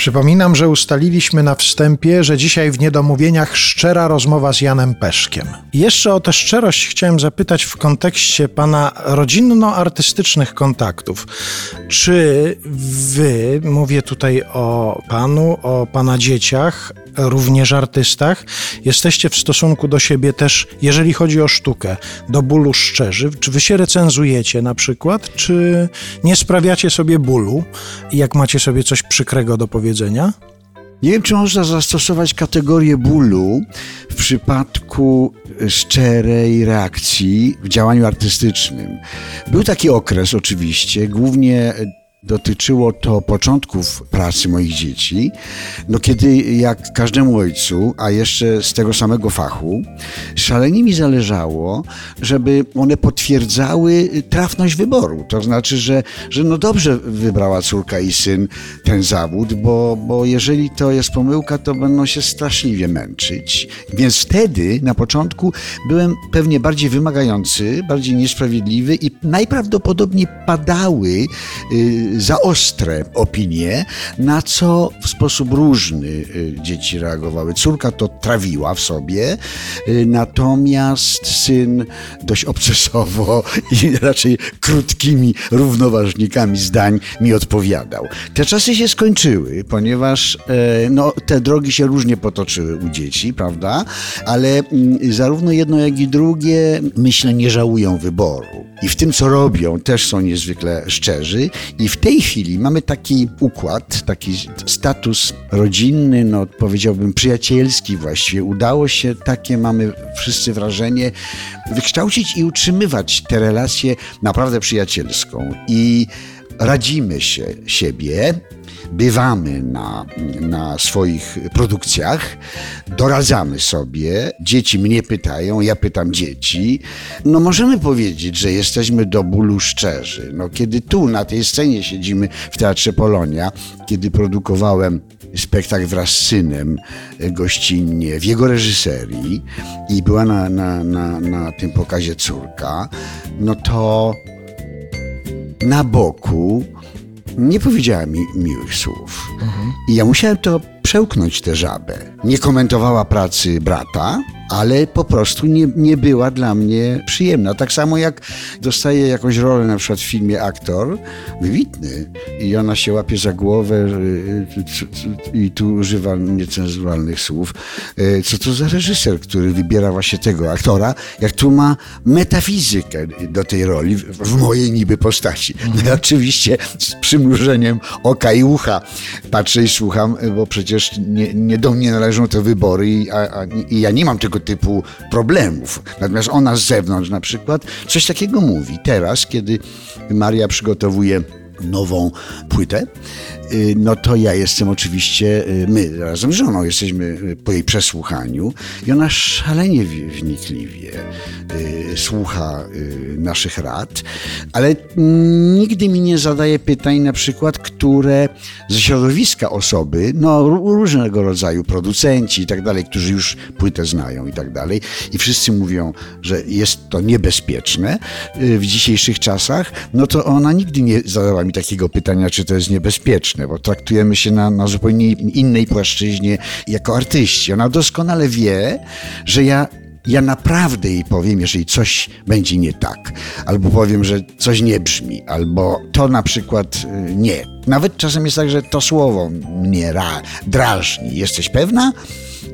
Przypominam, że ustaliliśmy na wstępie, że dzisiaj w niedomówieniach szczera rozmowa z Janem Peszkiem. Jeszcze o tę szczerość chciałem zapytać w kontekście pana rodzinno-artystycznych kontaktów. Czy wy, mówię tutaj o panu, o pana dzieciach, również artystach, jesteście w stosunku do siebie też, jeżeli chodzi o sztukę, do bólu szczerzy? Czy wy się recenzujecie na przykład, czy nie sprawiacie sobie bólu, jak macie sobie coś przykrego do powiedzenia? Nie wiem, czy można zastosować kategorię bólu w przypadku szczerej reakcji w działaniu artystycznym. Był taki okres oczywiście, głównie Dotyczyło to początków pracy moich dzieci, no kiedy jak każdemu ojcu, a jeszcze z tego samego fachu, szalenie mi zależało, żeby one potwierdzały trafność wyboru. To znaczy, że, że no dobrze wybrała córka i syn ten zawód, bo, bo jeżeli to jest pomyłka, to będą się straszliwie męczyć. Więc wtedy na początku byłem pewnie bardziej wymagający, bardziej niesprawiedliwy i najprawdopodobniej padały y, za ostre opinie, na co w sposób różny y, dzieci reagowały. Córka to trawiła w sobie, y, natomiast syn dość obcesowo i raczej krótkimi równoważnikami zdań mi odpowiadał. Te czasy się skończyły, ponieważ e, no, te drogi się różnie potoczyły u dzieci, prawda? Ale mm, zarówno jedno, jak i drugie, myślę, nie żałują wyboru. I w tym, co robią, też są niezwykle szczerzy. I w tej chwili mamy taki układ, taki status rodzinny, no powiedziałbym przyjacielski właściwie. Udało się, takie mamy wszyscy wrażenie, wykształcić i utrzymywać tę relację naprawdę przyjacielską. I radzimy się siebie, bywamy na, na swoich produkcjach, doradzamy sobie, dzieci mnie pytają, ja pytam dzieci. No możemy powiedzieć, że jesteśmy do bólu szczerzy. No kiedy tu na tej scenie siedzimy w Teatrze Polonia, kiedy produkowałem spektakl wraz z synem gościnnie w jego reżyserii i była na, na, na, na tym pokazie córka, no to na boku nie powiedziała mi miłych słów. Mhm. I ja musiałem to przełknąć tę żabę. Nie komentowała pracy brata, ale po prostu nie, nie była dla mnie przyjemna. Tak samo jak dostaje jakąś rolę na przykład w filmie aktor, wybitny, i ona się łapie za głowę y, y, i tu używa niecenzuralnych słów. Y, co to za reżyser, który wybiera właśnie tego aktora, jak tu ma metafizykę do tej roli w mojej niby postaci. No, oczywiście z przymrużeniem oka i ucha patrzę i słucham, bo przecież nie, nie do mnie należą te wybory i, a, a, i ja nie mam tego typu problemów. Natomiast ona z zewnątrz na przykład coś takiego mówi. Teraz, kiedy Maria przygotowuje nową płytę, y, no to ja jestem oczywiście, y, my razem z żoną jesteśmy y, po jej przesłuchaniu i ona szalenie wnikliwie słucha naszych rad, ale nigdy mi nie zadaje pytań na przykład, które ze środowiska osoby, no różnego rodzaju producenci i tak dalej, którzy już płytę znają i tak dalej i wszyscy mówią, że jest to niebezpieczne w dzisiejszych czasach, no to ona nigdy nie zadała mi takiego pytania, czy to jest niebezpieczne, bo traktujemy się na, na zupełnie innej płaszczyźnie jako artyści. Ona doskonale wie, że ja ja naprawdę jej powiem, jeżeli coś będzie nie tak, albo powiem, że coś nie brzmi, albo to na przykład y, nie. Nawet czasem jest tak, że to słowo mnie ra, drażni. Jesteś pewna?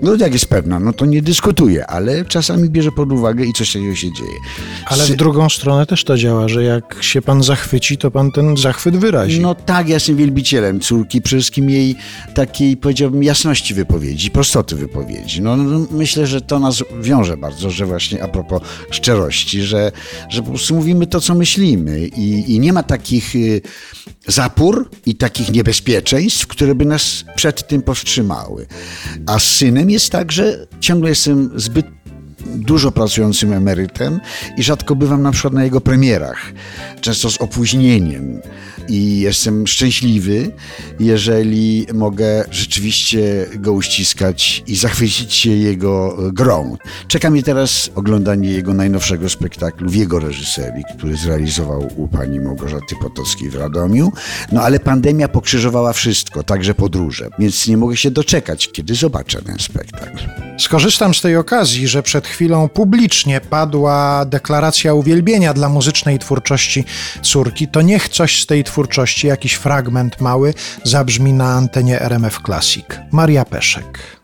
No jak jest pewna, no to nie dyskutuje, ale czasami bierze pod uwagę i coś takiego się dzieje. Ale w drugą stronę też to działa, że jak się pan zachwyci, to pan ten zachwyt wyrazi. No tak, ja jestem wielbicielem córki, przede wszystkim jej takiej, powiedziałbym, jasności wypowiedzi, prostoty wypowiedzi. No, no myślę, że to nas wiąże bardzo, że właśnie a propos szczerości, że, że po prostu mówimy to, co myślimy i, i nie ma takich y, zapór i takich niebezpieczeństw, które by nas przed tym powstrzymały. A z synem jest tak, że ciągle jestem zbyt dużo pracującym emerytem i rzadko bywam na przykład na jego premierach, często z opóźnieniem. I jestem szczęśliwy, jeżeli mogę rzeczywiście go uściskać i zachwycić się jego grą. Czeka mi teraz oglądanie jego najnowszego spektaklu w jego reżyserii, który zrealizował u pani Małgorzaty Potockiej w Radomiu. No ale pandemia pokrzyżowała wszystko, także podróże, więc nie mogę się doczekać, kiedy zobaczę ten spektakl. Skorzystam z tej okazji, że przed chwilą publicznie padła deklaracja uwielbienia dla muzycznej twórczości córki. To niech coś z tej twórczości, jakiś fragment mały, zabrzmi na antenie RMF Classic. Maria Peszek.